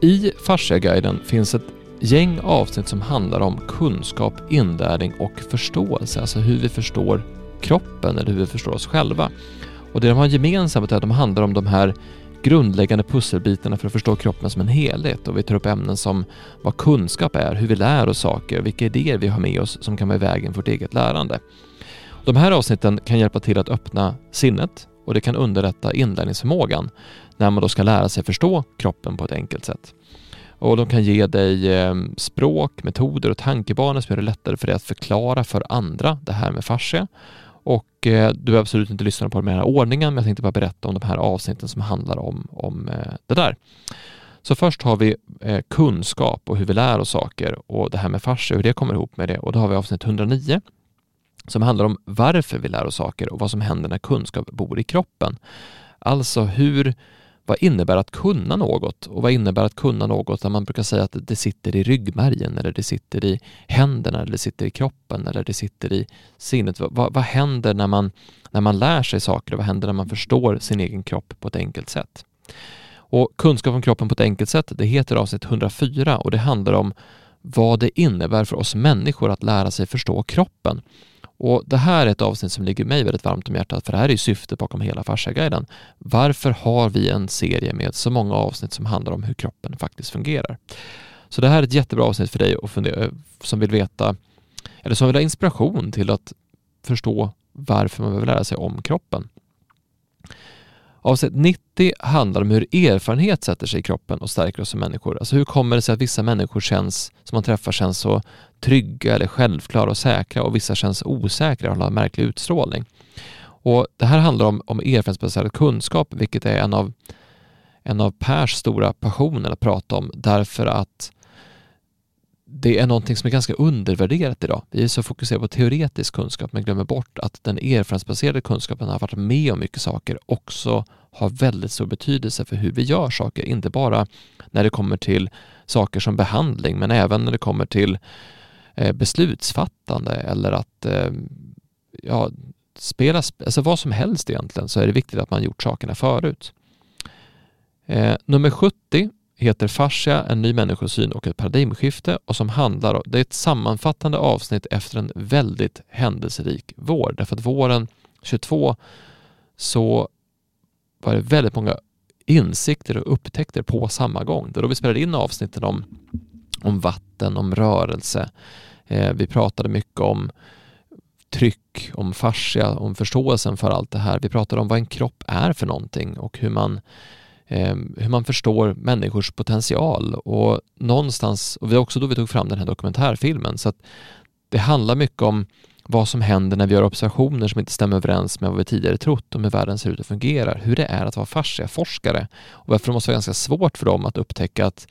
I Fasciaguiden finns ett gäng avsnitt som handlar om kunskap, inlärning och förståelse, alltså hur vi förstår kroppen eller hur vi förstår oss själva. Och det de har gemensamt är att de handlar om de här grundläggande pusselbitarna för att förstå kroppen som en helhet och vi tar upp ämnen som vad kunskap är, hur vi lär oss saker, vilka idéer vi har med oss som kan vara i vägen för vårt eget lärande. De här avsnitten kan hjälpa till att öppna sinnet och det kan underlätta inlärningsförmågan när man då ska lära sig förstå kroppen på ett enkelt sätt. Och de kan ge dig eh, språk, metoder och tankebanor som gör det lättare för dig att förklara för andra det här med fascia och eh, du behöver absolut inte lyssna på i den här ordningen, men jag tänkte bara berätta om de här avsnitten som handlar om, om eh, det där. Så först har vi kunskap och hur vi lär oss saker och det här med fascia, hur det kommer ihop med det. Och då har vi avsnitt 109 som handlar om varför vi lär oss saker och vad som händer när kunskap bor i kroppen. Alltså hur vad innebär att kunna något? Och vad innebär att kunna något där man brukar säga att det sitter i ryggmärgen eller det sitter i händerna eller det sitter i kroppen eller det sitter i sinnet. Vad, vad händer när man, när man lär sig saker och vad händer när man förstår sin egen kropp på ett enkelt sätt? Och kunskap om kroppen på ett enkelt sätt, det heter avsnitt 104 och det handlar om vad det innebär för oss människor att lära sig förstå kroppen. Och Det här är ett avsnitt som ligger mig väldigt varmt om hjärtat för det här är syftet bakom hela Fasciaguiden. Varför har vi en serie med så många avsnitt som handlar om hur kroppen faktiskt fungerar? Så det här är ett jättebra avsnitt för dig och fundera, eh, som vill veta eller som vill ha inspiration till att förstå varför man behöver lära sig om kroppen. Avsnitt 90 handlar om hur erfarenhet sätter sig i kroppen och stärker oss som människor. Alltså hur kommer det sig att vissa människor känns, som man träffar känns så trygga eller självklara och säkra och vissa känns osäkra och har en märklig utstrålning. Och det här handlar om, om erfarenhetsbaserad kunskap, vilket är en av, en av Pers stora passioner att prata om, därför att det är någonting som är ganska undervärderat idag. Vi är så fokuserade på teoretisk kunskap men glömmer bort att den erfarenhetsbaserade kunskapen har varit med om mycket saker också har väldigt stor betydelse för hur vi gör saker, inte bara när det kommer till saker som behandling men även när det kommer till eh, beslutsfattande eller att eh, ja, spela, alltså vad som helst egentligen så är det viktigt att man gjort sakerna förut. Eh, nummer 70 heter Fascia, en ny människosyn och ett paradigmskifte och som handlar om, det är ett sammanfattande avsnitt efter en väldigt händelserik vår. Därför att våren 22 så var det väldigt många insikter och upptäckter på samma gång. Det då vi spelade in avsnitten om, om vatten, om rörelse. Eh, vi pratade mycket om tryck, om fascia, om förståelsen för allt det här. Vi pratade om vad en kropp är för någonting och hur man Ehm, hur man förstår människors potential och någonstans, och det var också då vi tog fram den här dokumentärfilmen, så att det handlar mycket om vad som händer när vi gör observationer som inte stämmer överens med vad vi tidigare trott om hur världen ser ut och fungerar, hur det är att vara fasciaforskare och varför det måste vara ganska svårt för dem att upptäcka att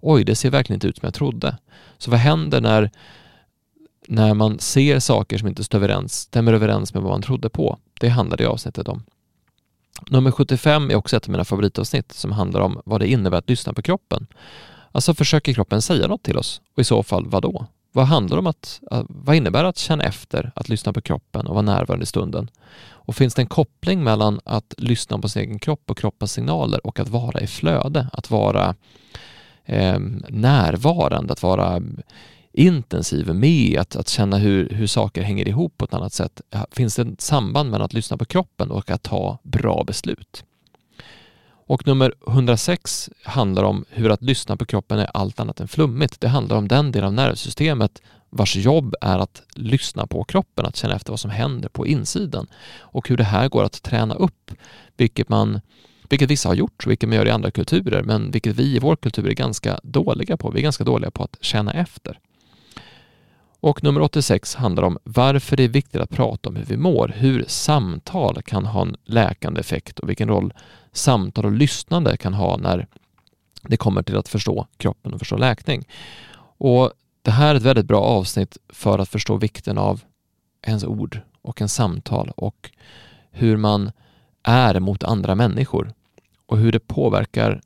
oj, det ser verkligen inte ut som jag trodde. Så vad händer när, när man ser saker som inte stämmer överens med vad man trodde på? Det handlar det avsnittet om. Nummer 75 är också ett av mina favoritavsnitt som handlar om vad det innebär att lyssna på kroppen. Alltså försöker kroppen säga något till oss? Och i så fall vad då? Vad handlar om att, eh, vad innebär att känna efter, att lyssna på kroppen och vara närvarande i stunden? Och finns det en koppling mellan att lyssna på sin egen kropp och kroppens signaler och att vara i flöde, att vara eh, närvarande, att vara intensiv med att, att känna hur, hur saker hänger ihop på ett annat sätt. Finns det ett samband mellan att lyssna på kroppen och att ta bra beslut? Och nummer 106 handlar om hur att lyssna på kroppen är allt annat än flummigt. Det handlar om den del av nervsystemet vars jobb är att lyssna på kroppen, att känna efter vad som händer på insidan och hur det här går att träna upp, vilket man vilket vissa har gjort, vilket man gör i andra kulturer, men vilket vi i vår kultur är ganska dåliga på. Vi är ganska dåliga på att känna efter. Och nummer 86 handlar om varför det är viktigt att prata om hur vi mår, hur samtal kan ha en läkande effekt och vilken roll samtal och lyssnande kan ha när det kommer till att förstå kroppen och förstå läkning. Och Det här är ett väldigt bra avsnitt för att förstå vikten av ens ord och en samtal och hur man är mot andra människor och hur det påverkar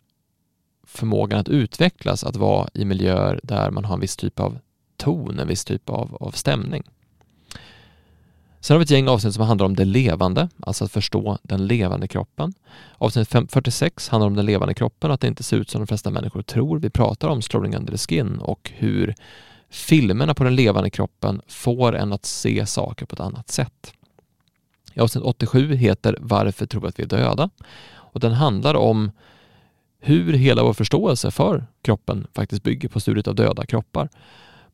förmågan att utvecklas att vara i miljöer där man har en viss typ av ton, en viss typ av, av stämning. Sen har vi ett gäng avsnitt som handlar om det levande, alltså att förstå den levande kroppen. Avsnitt 46 handlar om den levande kroppen, att det inte ser ut som de flesta människor tror. Vi pratar om Strolling under the skin och hur filmerna på den levande kroppen får en att se saker på ett annat sätt. I avsnitt 87 heter Varför tror vi att vi är döda? Och den handlar om hur hela vår förståelse för kroppen faktiskt bygger på studiet av döda kroppar.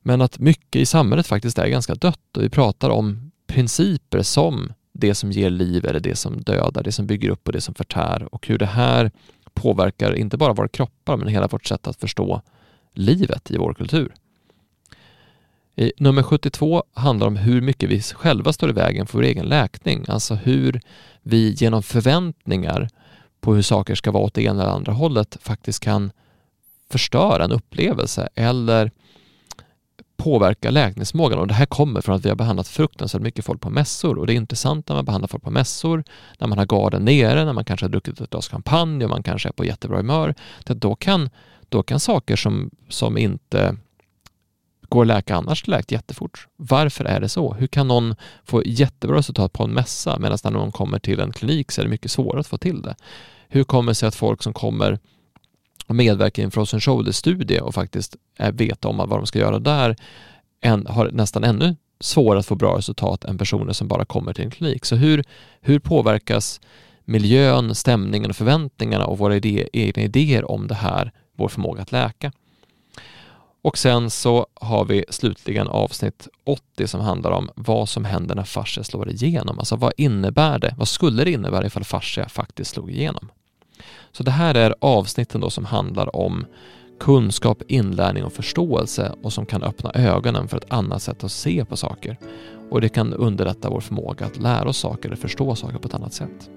Men att mycket i samhället faktiskt är ganska dött och vi pratar om principer som det som ger liv eller det som dödar, det som bygger upp och det som förtär och hur det här påverkar inte bara våra kroppar men hela vårt sätt att förstå livet i vår kultur. I nummer 72 handlar om hur mycket vi själva står i vägen för vår egen läkning, alltså hur vi genom förväntningar på hur saker ska vara åt det ena eller andra hållet faktiskt kan förstöra en upplevelse eller påverka läkningsförmågan och det här kommer från att vi har behandlat fruktansvärt mycket folk på mässor och det är intressant när man behandlar folk på mässor, när man har garden nere, när man kanske har druckit ett glas champagne och man kanske är på jättebra humör. Då kan, då kan saker som, som inte går att läka annars läkt jättefort. Varför är det så? Hur kan någon få jättebra resultat på en mässa medan när någon kommer till en klinik så är det mycket svårare att få till det? Hur kommer det sig att folk som kommer medverkar i en frozen shoulder-studie och faktiskt vet om vad de ska göra där än, har nästan ännu svårare att få bra resultat än personer som bara kommer till en klinik. Så hur, hur påverkas miljön, stämningen och förväntningarna och våra idé, egna idéer om det här, vår förmåga att läka? Och sen så har vi slutligen avsnitt 80 som handlar om vad som händer när fascia slår igenom. Alltså vad innebär det? Vad skulle det innebära ifall fascia faktiskt slog igenom? Så det här är avsnitten då som handlar om kunskap, inlärning och förståelse och som kan öppna ögonen för ett annat sätt att se på saker. Och det kan underlätta vår förmåga att lära oss saker eller förstå saker på ett annat sätt.